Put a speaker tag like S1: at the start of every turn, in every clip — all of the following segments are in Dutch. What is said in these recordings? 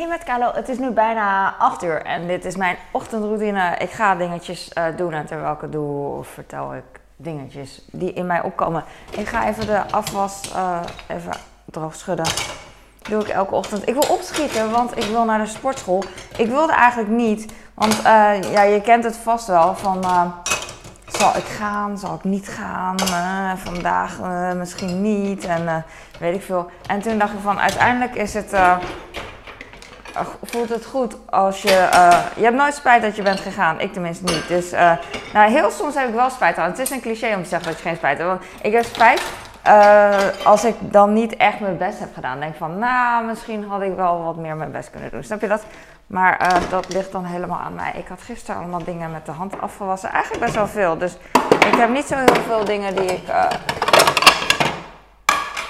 S1: Hey met Carlo, het is nu bijna 8 uur en dit is mijn ochtendroutine. Ik ga dingetjes uh, doen en terwijl ik het doe vertel ik dingetjes die in mij opkomen. Ik ga even de afwas uh, even droog schudden. Dat doe ik elke ochtend. Ik wil opschieten, want ik wil naar de sportschool. Ik wilde eigenlijk niet, want uh, ja, je kent het vast wel van... zal ik gaan, zal ik niet gaan, vandaag misschien niet en weet ik veel. En toen dacht ik van uiteindelijk is het voelt het goed als je. Uh, je hebt nooit spijt dat je bent gegaan. Ik tenminste niet. Dus uh, nou, heel soms heb ik wel spijt aan. Het is een cliché om te zeggen dat je geen spijt hebt. Want ik heb spijt uh, als ik dan niet echt mijn best heb gedaan. Denk van, nou, misschien had ik wel wat meer mijn best kunnen doen. Snap je dat? Maar dat ligt dan helemaal aan mij. Ik had gisteren allemaal dingen met de hand afgewassen. Eigenlijk best wel veel. Dus ik heb niet zo heel veel dingen die ik.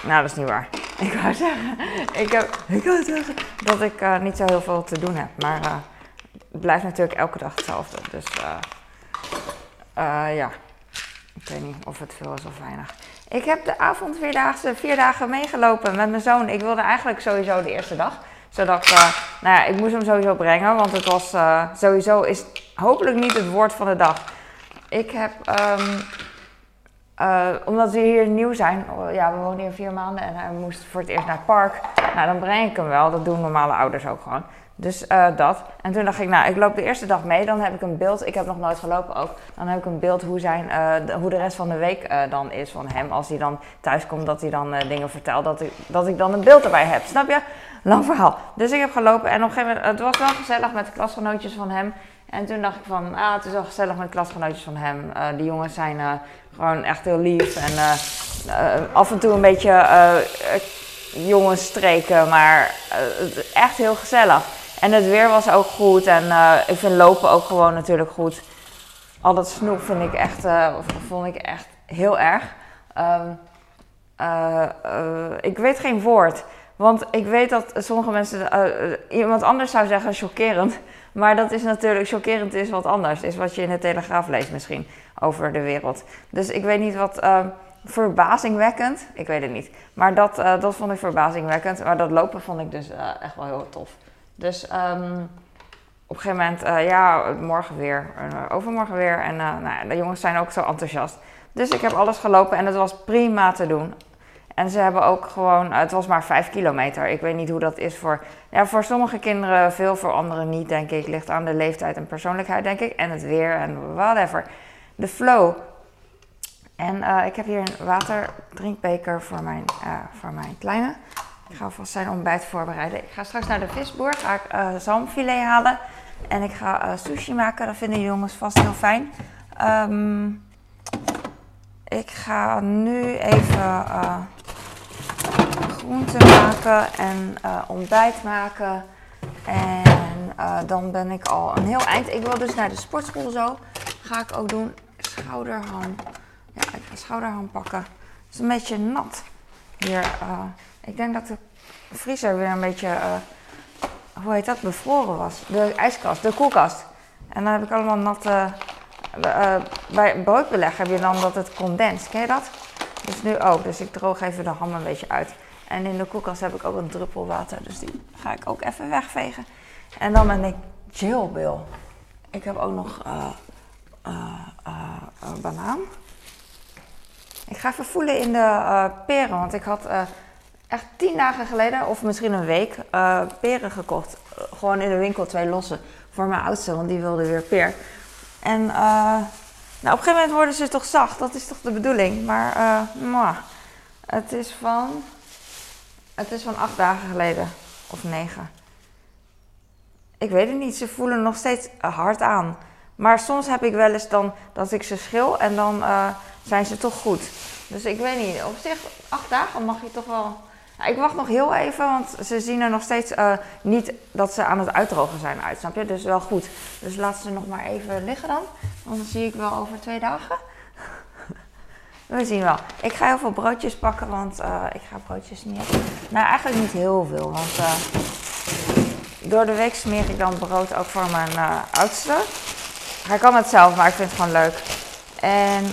S1: Nou, dat is niet waar. Ik wou zeggen, ik, heb, ik wou zeggen dat ik uh, niet zo heel veel te doen heb. Maar uh, het blijft natuurlijk elke dag hetzelfde. Dus uh, ja, ik weet niet of het veel is of weinig. Ik heb de avondvierdaagse vier dagen meegelopen met mijn zoon. Ik wilde eigenlijk sowieso de eerste dag. Zodat ik, nou ja, ik moest hem sowieso brengen. Want het was sowieso, is hopelijk niet het woord van de dag. Ik heb um, uh, omdat we hier nieuw zijn, oh, ja, we wonen hier vier maanden en hij moest voor het eerst naar het park. Nou, dan breng ik hem wel. Dat doen normale ouders ook gewoon. Dus uh, dat. En toen dacht ik, nou, ik loop de eerste dag mee. Dan heb ik een beeld. Ik heb nog nooit gelopen ook. Dan heb ik een beeld hoe, zijn, uh, de, hoe de rest van de week dan is van hem. Als hij dan thuis komt, dat hij dan dingen vertelt. Dat ik, dat ik dan een beeld erbij heb. Snap je? Lang verhaal. Dus ik heb gelopen. En op een gegeven moment, het was wel gezellig met de klasgenootjes van hem. En toen dacht ik van, ah, het is wel gezellig met klasgenootjes van hem. Uh, die jongens zijn uh, gewoon echt heel lief. En uh, af en toe een beetje jongens streken, maar echt heel gezellig. En het weer was ook goed. En ik vind lopen ook gewoon natuurlijk goed. Al dat snoep vind ik echt, vond ik echt heel erg. Um, ik weet geen woord. Want ik weet dat sommige mensen, iemand anders zou zeggen chockerend. Maar dat is natuurlijk, chockerend is wat anders. Is wat je in de Telegraaf leest misschien over de wereld. Dus ik weet niet wat uh, verbazingwekkend. Ik weet het niet. Maar dat, uh, dat vond ik verbazingwekkend. Maar dat lopen vond ik dus uh, echt wel heel tof. Dus um, op een gegeven moment, uh, ja, morgen weer, overmorgen weer. En nou, de jongens zijn ook zo enthousiast. Dus ik heb alles gelopen en het was prima te doen. En ze hebben ook gewoon, het was maar 5 kilometer. Ik weet niet hoe dat is voor, ja, voor sommige kinderen, veel voor anderen niet, denk ik. Ligt aan de leeftijd en persoonlijkheid, denk ik. En het weer en whatever. De flow. En uh, ik heb hier een waterdrinkbeker voor mijn, uh, voor mijn kleine. Ik ga alvast zijn ontbijt voorbereiden. Ik ga straks naar de visboer, ga ik zalmfilet halen. En ik ga sushi maken, dat vinden de jongens vast heel fijn. Um, ik ga nu even groenten maken en uh, ontbijt maken. En uh, dan ben ik al een heel eind. Ik wil dus naar de sportschool zo. Ga ik ook doen. Schouderham. Ja, ik ga schouderham pakken. Het is een beetje nat hier. Uh, ik denk dat de vriezer weer een beetje, hoe heet dat, bevroren was. De ijskast, de koelkast. En dan heb ik allemaal natte... bij broodbeleg heb je dan dat het condens. Ken je dat? Dus nu ook. Dus ik droog even de ham een beetje uit. En in de koelkast heb ik ook een druppel water, dus die ga ik ook even wegvegen. En dan ben ik Bill. Ik heb ook nog uh, banaan. Ik ga even voelen in de peren, want ik had echt tien dagen geleden, of misschien een week, peren gekocht. gewoon in de winkel, twee losse, voor mijn oudste, want die wilde weer peer. En nou, op een gegeven moment worden ze toch zacht, dat is toch de bedoeling. Maar, het is van het is van acht dagen geleden. Of negen. Ik weet het niet. Ze voelen nog steeds hard aan. Maar soms heb ik wel eens dan dat ik ze schil en dan uh, zijn ze toch goed. Dus ik weet niet. Op zich, acht dagen mag je toch wel. ik wacht nog heel even, want ze zien er nog steeds uh, niet dat ze aan het uitdrogen zijn uit. Snap je? Dus wel goed. Dus laat ze nog maar even liggen dan. Dan zie ik wel over twee dagen. We zien wel. Ik ga heel veel broodjes pakken, want uh, ik ga broodjes niet. Nou, eigenlijk niet heel veel, want uh, door de week smeer ik dan brood ook voor mijn uh, oudste. Hij kan het zelf, maar ik vind het gewoon leuk. En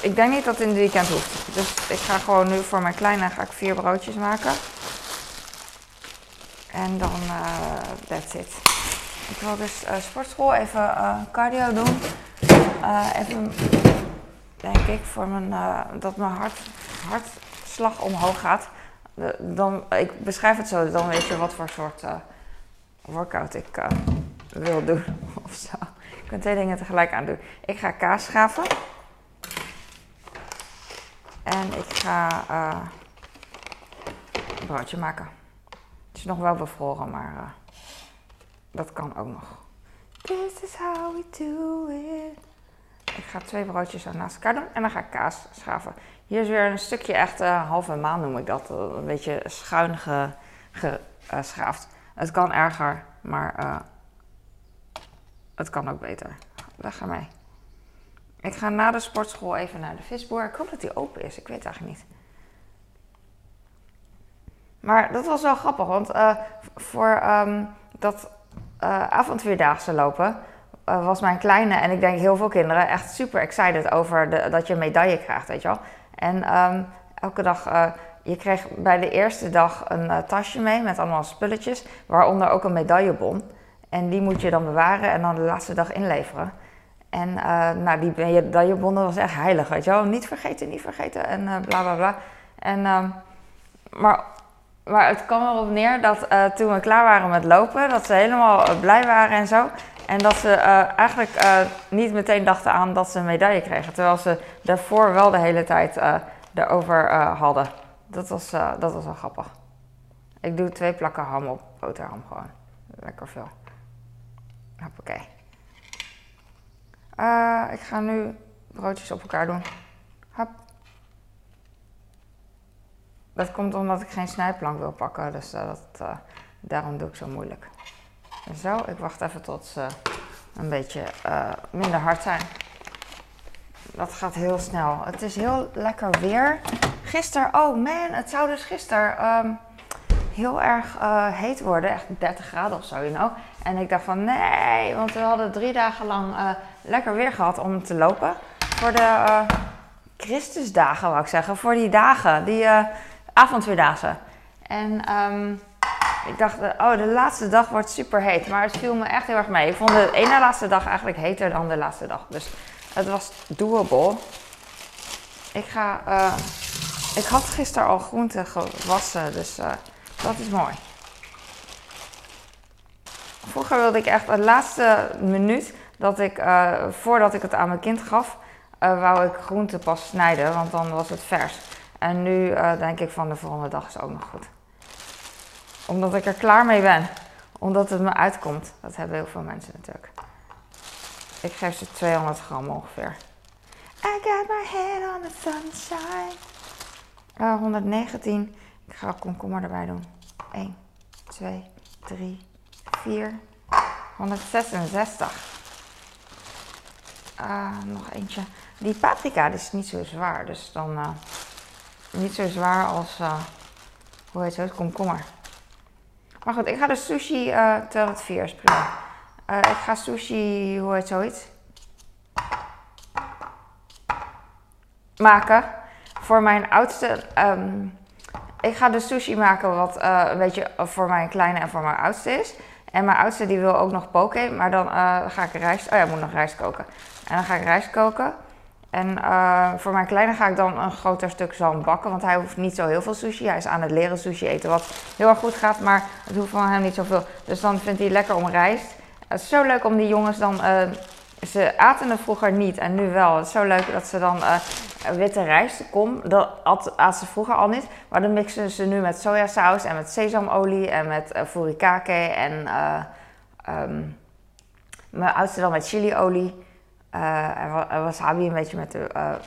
S1: ik denk niet dat het in het weekend hoeft. Dus ik ga gewoon nu voor mijn kleine ga ik vier broodjes maken. En dan, that's it. Ik wil dus sportschool even cardio doen. even, denk ik, voor mijn, dat mijn hart, hartslag omhoog gaat. dan, ik beschrijf het zo, dan weet je wat voor soort workout ik wil doen of zo. Ik kan twee dingen tegelijk aan doen. Ik ga kaas schaven. En ik ga een broodje maken. Het is nog wel bevroren, maar dat kan ook nog. This is how we do it. Ik ga twee broodjes zo naast elkaar doen en dan ga ik kaas schaven. Hier is weer een stukje echt uh, halve maan noem ik dat. Een beetje schuin geschaafd. Het kan erger, maar het kan ook beter. Weg gaan mee. Ik ga na de sportschool even naar de visboer. Ik hoop dat die open is. Ik weet eigenlijk niet. Maar dat was wel grappig, want voor um, dat avondvierdaagse lopen uh, was mijn kleine en ik denk heel veel kinderen echt super excited over de, dat je een medaille krijgt, weet je wel. En um, elke dag, je kreeg bij de eerste dag een tasje mee met allemaal spulletjes, waaronder ook een medaillebon. En die moet je dan bewaren en dan de laatste dag inleveren. En nou, die medaillebonnen was echt heilig, weet je wel. Niet vergeten, niet vergeten en bla bla bla. En, uh, maar, maar het kwam erop neer dat toen we klaar waren met lopen, dat ze helemaal blij waren en zo. En dat ze eigenlijk niet meteen dachten aan dat ze een medaille kregen. Terwijl ze daarvoor wel de hele tijd erover hadden. Dat was, dat was wel grappig. Ik doe twee plakken ham op boterham gewoon. Lekker veel. Hoppakee. Ik ga nu broodjes op elkaar doen. Hop. Dat komt omdat ik geen snijplank wil pakken, dus dat, daarom doe ik zo moeilijk. Zo, ik wacht even tot ze een beetje minder hard zijn. Dat gaat heel snel. Het is heel lekker weer. Gisteren, oh man, het zou dus gisteren um, heel erg heet worden. Echt 30 graden of zo, you know. En ik dacht van nee, want we hadden drie dagen lang uh, lekker weer gehad om te lopen. Voor de Christusdagen, wou ik zeggen. Voor die dagen, die avondvierdaagse. En um, ik dacht, oh, de laatste dag wordt super heet. Maar het viel me echt heel erg mee. Ik vond de ene laatste dag eigenlijk heter dan de laatste dag. Dus het was doable. Ik ga, ik had gisteren al groenten gewassen, dus dat is mooi. Vroeger wilde ik echt de laatste minuut dat ik, uh, voordat ik het aan mijn kind gaf, wou ik groente pas snijden, want dan was het vers. En nu denk ik van de volgende dag is ook nog goed. Omdat ik er klaar mee ben. Omdat het me uitkomt. Dat hebben heel veel mensen natuurlijk. Ik geef ze 200 gram ongeveer. I got my head on the sunshine. 119. Ik ga komkommer erbij doen. 1, 2, 3, 4, 166. Uh, nog eentje. Die paprika is niet zo zwaar, dus dan uh, niet zo zwaar als, uh, hoe heet het, komkommer. Maar goed, ik ga de sushi, uh, 204 is prima. ik ga sushi, hoe heet zoiets? Maken. Voor mijn oudste, um, ik ga de sushi maken wat een beetje voor mijn kleine en voor mijn oudste is. En mijn oudste die wil ook nog poke, maar dan ga ik rijst. Oh ja, ik moet nog rijst koken. En dan ga ik rijst koken. En uh, voor mijn kleine ga ik dan een groter stuk zalm bakken, want hij hoeft niet zo heel veel sushi. Hij is aan het leren sushi eten, wat heel erg goed gaat, maar het hoeft van hem niet zoveel. Dus dan vindt hij lekker om rijst. Het is zo leuk om die jongens dan uh, ze aten het vroeger niet en nu wel. Het is zo leuk dat ze dan uh, witte rijst kom. Dat at, ze vroeger al niet. Maar dan mixen ze nu met sojasaus en met sesamolie en met furikake en um, mijn oudste dan met chiliolie. En wasabi een beetje met de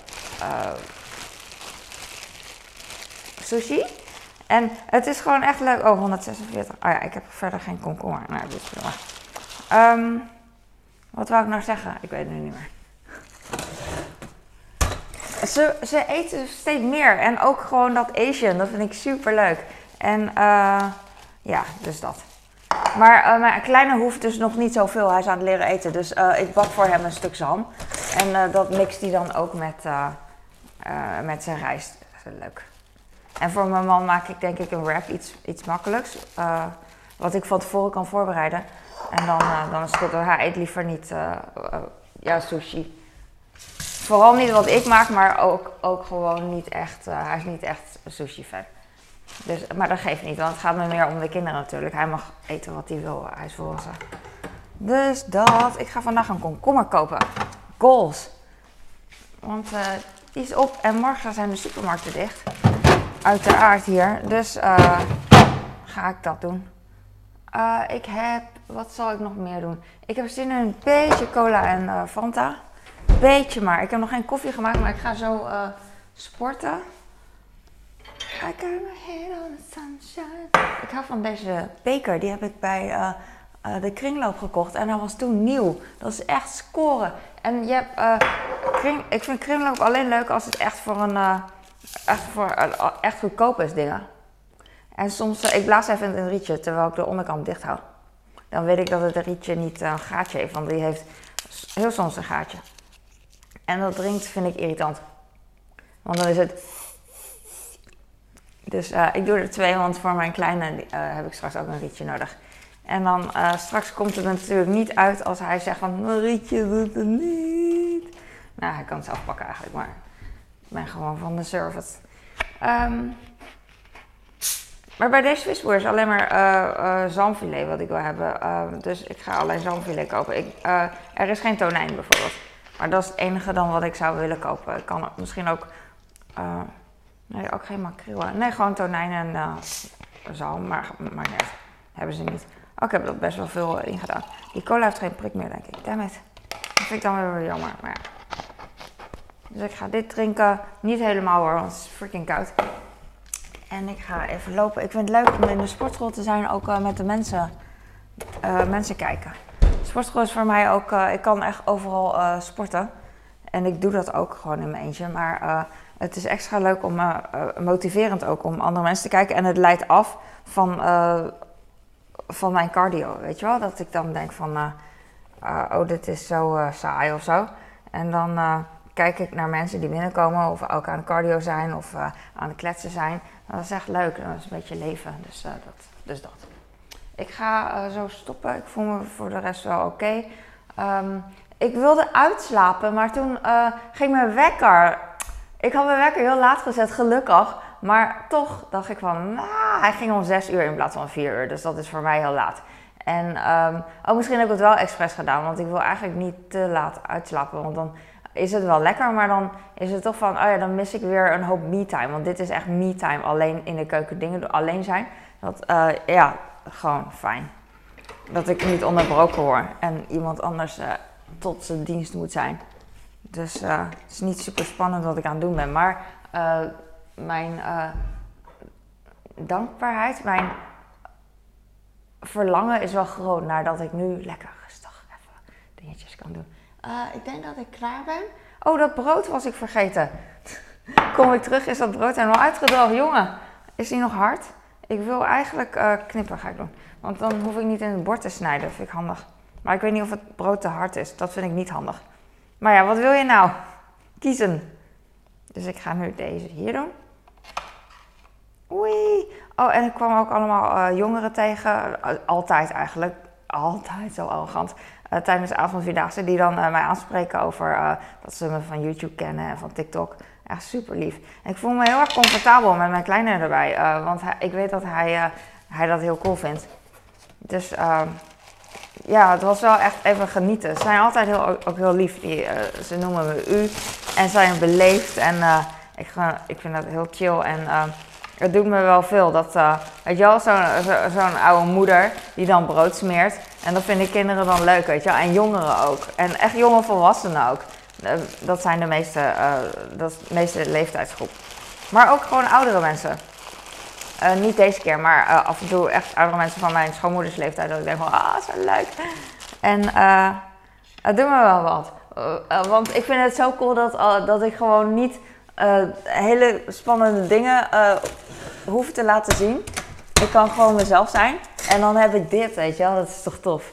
S1: sushi. En het is gewoon echt leuk. Oh, 146. Oh ja, ik heb verder geen komkommer. Nou, dit is. Um, wat wou ik nou zeggen? Ik weet het nu niet meer. Ze, ze eten steeds meer. En ook gewoon dat Asian. Dat vind ik super leuk. En uh, ja, dus dat. Maar uh, mijn kleine hoeft dus nog niet zoveel. Hij is aan het leren eten. Dus uh, ik bak voor hem een stuk zalm. En dat mixt hij dan ook met, met zijn rijst. Dat is leuk. En voor mijn man maak ik denk ik een wrap iets, iets makkelijks. wat ik van tevoren kan voorbereiden. En dan, dan is het goed. Hij eet liever niet ja, sushi. Vooral niet wat ik maak, maar ook, ook gewoon niet echt. hij is niet echt sushi fan. Dus, maar dat geeft niet, want het gaat me meer om de kinderen natuurlijk. Hij mag eten wat hij wil, hij is volwassen. Dus dat. Ik ga vandaag een komkommer kopen. Goals. Want uh, die is op en morgen zijn de supermarkten dicht. Uiteraard hier. Dus uh, ga ik dat doen. Uh, ik heb, wat zal ik nog meer doen? Ik heb zin in een beetje cola en Fanta. Beetje maar. Ik heb nog geen koffie gemaakt, maar ik ga zo sporten. I got my head on the sunshine. Ik hou van deze beker. Die heb ik bij de kringloop gekocht. En dat was toen nieuw. Dat is echt scoren. En je hebt, uh, kring, ik vind kringloop alleen leuk als het echt voor een, echt, voor, echt goedkoop is dingen. En soms, ik blaas even een rietje terwijl ik de onderkant dicht hou. Dan weet ik dat het rietje niet een gaatje heeft, want die heeft heel soms een gaatje. En dat drinkt vind ik irritant. Want dan is het... Dus ik doe er twee, want voor mijn kleine heb ik straks ook een rietje nodig. En dan uh, straks komt het natuurlijk niet uit als hij zegt van Marietje doet het niet. Nou, hij kan het zelf pakken eigenlijk, maar ik ben gewoon van de service. Um, maar bij deze visboer is alleen maar uh, zalmfilet wat ik wil hebben. Uh, dus ik ga alleen zalmfilet kopen. Ik, er is geen tonijn bijvoorbeeld. Maar dat is het enige dan wat ik zou willen kopen. Ik kan misschien ook... nee, ook geen makreel. Nee, gewoon tonijn en zalm. Maar, maar net. Hebben ze niet. Oh, ik heb er best wel veel in gedaan. Die cola heeft geen prik meer, denk ik. Dammit. Dat vind ik dan weer jammer. Maar ja. Dus ik ga dit drinken. Niet helemaal hoor, want het is freaking koud. En ik ga even lopen. Ik vind het leuk om in de sportschool te zijn, ook uh, met de mensen, uh, mensen kijken. Sportschool is voor mij ook, uh, ik kan echt overal sporten. En ik doe dat ook gewoon in mijn eentje. Maar het is extra leuk om, motiverend ook om andere mensen te kijken. En het leidt af van van mijn cardio, weet je wel? Dat ik dan denk van, uh, uh, oh, dit is zo uh, saai of zo. En dan kijk ik naar mensen die binnenkomen of ook aan cardio zijn of aan het kletsen zijn. Dat is echt leuk, dat is een beetje leven, dus, dat, dus dat. Ik ga zo stoppen, ik voel me voor de rest wel oké. Um, ik wilde uitslapen, maar toen ging mijn wekker. Ik had mijn wekker heel laat gezet, gelukkig. Maar toch dacht ik van, nah, hij ging om zes uur in plaats van vier uur. Dus dat is voor mij heel laat. En um, oh, misschien heb ik het wel expres gedaan, want ik wil eigenlijk niet te laat uitslapen. Want dan is het wel lekker, maar dan is het toch van, oh ja, dan mis ik weer een hoop me-time. Want dit is echt me-time, alleen in de keuken dingen alleen zijn. Dat, uh, ja, gewoon fijn. Dat ik niet onderbroken word en iemand anders uh, tot zijn dienst moet zijn. Dus uh, het is niet super spannend wat ik aan het doen ben. Maar mijn uh, dankbaarheid, mijn verlangen is wel groot naar dat ik nu lekker rustig even dingetjes kan doen. Ik denk dat ik klaar ben. Oh, dat brood was ik vergeten. Kom ik terug, is dat brood helemaal uitgedroogd. Jongen, is die nog hard? Ik wil eigenlijk uh, knippen ga ik doen. Want dan hoef ik niet in het bord te snijden. Dat vind ik handig. Maar ik weet niet of het brood te hard is. Dat vind ik niet handig. Maar ja, wat wil je nou? Kiezen. Dus ik ga nu deze hier doen. Oei. Oh, en ik kwam ook allemaal uh, jongeren tegen. Altijd eigenlijk. Altijd zo arrogant. Uh, tijdens de avondvierdaagse. Die dan mij aanspreken over dat ze me van YouTube kennen en van TikTok. Echt super lief. En ik voel me heel erg comfortabel met mijn kleine erbij. want ik weet dat hij, hij dat heel cool vindt. Dus ehm, ja, het was wel echt even genieten. Ze zijn altijd heel, ook heel lief. Die, ze noemen me u. En zijn beleefd. En ik, ik vind dat heel chill. En ehm, het doet me wel veel. Dat, uh, weet je wel, zo'n zo, oude moeder die dan brood smeert. En dat vinden kinderen dan leuk, weet je wel. En jongeren ook. En echt jonge volwassenen ook. Eh, dat zijn de meeste, uh, dat de meeste leeftijdsgroep. Maar ook gewoon oudere mensen. Niet deze keer, maar af en toe echt oudere mensen van mijn schoonmoeders leeftijd. Dat ik denk van, ah, zo leuk. En het doet me wel wat. want ik vind het zo cool dat, dat ik gewoon niet hele spannende dingen hoeven te laten zien. Ik kan gewoon mezelf zijn. En dan heb ik dit, weet je wel. Dat is toch tof.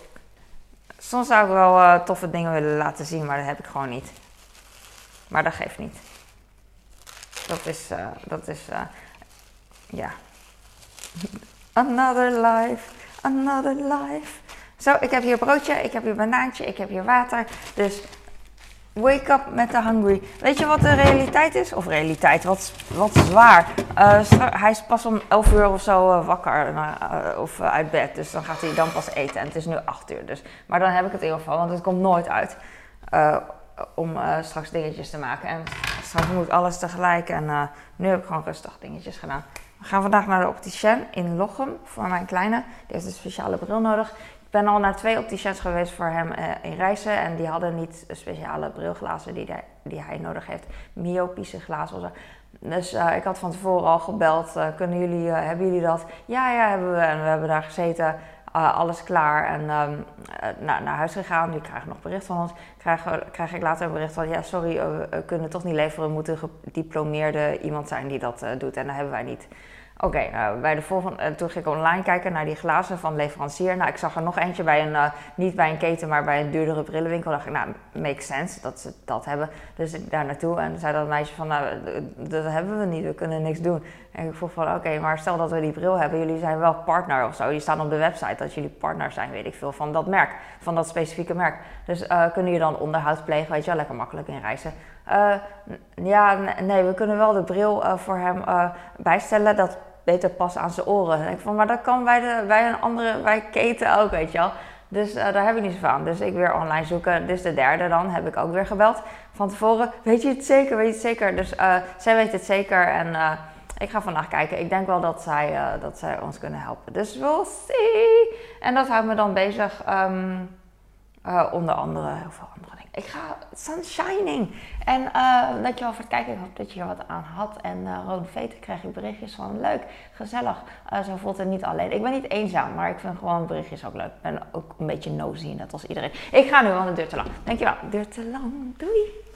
S1: Soms zou ik wel uh, toffe dingen willen laten zien, maar dat heb ik gewoon niet. Maar dat geeft niet. Dat is, uh, dat is, uh, ja. Another life, another life. Zo, ik heb hier broodje, ik heb hier banaantje, ik heb hier water. Dus wake up met de hungry. Weet je wat de realiteit is? Of realiteit, wat, wat zwaar. Uh, hij is pas om 11 uur of zo uh, wakker uh, of uit bed. Dus dan gaat hij dan pas eten. En het is nu 8 uur. Dus. Maar dan heb ik het in ieder geval, want het komt nooit uit. om straks dingetjes te maken. En straks moet alles tegelijk. En nu heb ik gewoon rustig dingetjes gedaan. We gaan vandaag naar de opticien in Lochem voor mijn kleine. Die heeft een speciale bril nodig. Ik ben al naar twee opticiens geweest voor hem uh, in reizen. En die hadden niet speciale brilglazen die, hij, nodig heeft. Myopische glazen of zo. Dus uh, ik had van tevoren al gebeld. Uh, kunnen jullie, hebben jullie dat? Ja, ja, hebben we. En we hebben daar gezeten. Alles klaar. En um, nou, naar huis gegaan. Die krijgen nog bericht van ons. Krijg, krijg ik later een bericht van... Ja, sorry, we kunnen toch niet leveren. We moeten gediplomeerde iemand zijn die dat doet. En dat hebben wij niet. Oké, nou, bij de volgende, uh, toen ging ik online kijken naar die glazen van leverancier. Nou, ik zag er nog eentje bij een, uh, niet bij een keten, maar bij een duurdere brillenwinkel. dacht ik, nou, makes sense dat ze dat hebben. Dus ik daar naartoe en zei dat meisje van, nou, dat hebben we niet, we kunnen niks doen. En ik vroeg van, oké, maar stel dat we die bril hebben, jullie zijn wel partner of zo. Die staan op de website dat jullie partner zijn, weet ik veel, van dat merk, van dat specifieke merk. Dus uh, kunnen jullie dan onderhoud plegen, weet je wel, lekker makkelijk in reizen. ja, nee, we kunnen wel de bril voor hem bijstellen. Dat beter passen aan zijn oren. En ik van, maar dat kan bij, de, bij een andere, bij keten ook, weet je wel. Dus uh, daar heb ik niet zoveel aan. Dus ik weer online zoeken. Dus de derde dan heb ik ook weer gebeld. Van tevoren, weet je het zeker, weet je het zeker? Dus uh, zij weet het zeker en uh, ik ga vandaag kijken. Ik denk wel dat zij, dat zij ons kunnen helpen. Dus we'll see. En dat houdt me dan bezig. Um, onder andere heel veel andere ik ga sun shining. En uh, dankjewel voor het kijken. Ik hoop dat je er wat aan had. En uh, rode veten krijg ik berichtjes van leuk, gezellig. Zo voelt het niet alleen. Ik ben niet eenzaam, maar ik vind gewoon berichtjes ook leuk. Ik ben ook een beetje nosy, net als iedereen. Ik ga nu, want het duurt te lang. Dankjewel. Duurt te lang. Doei.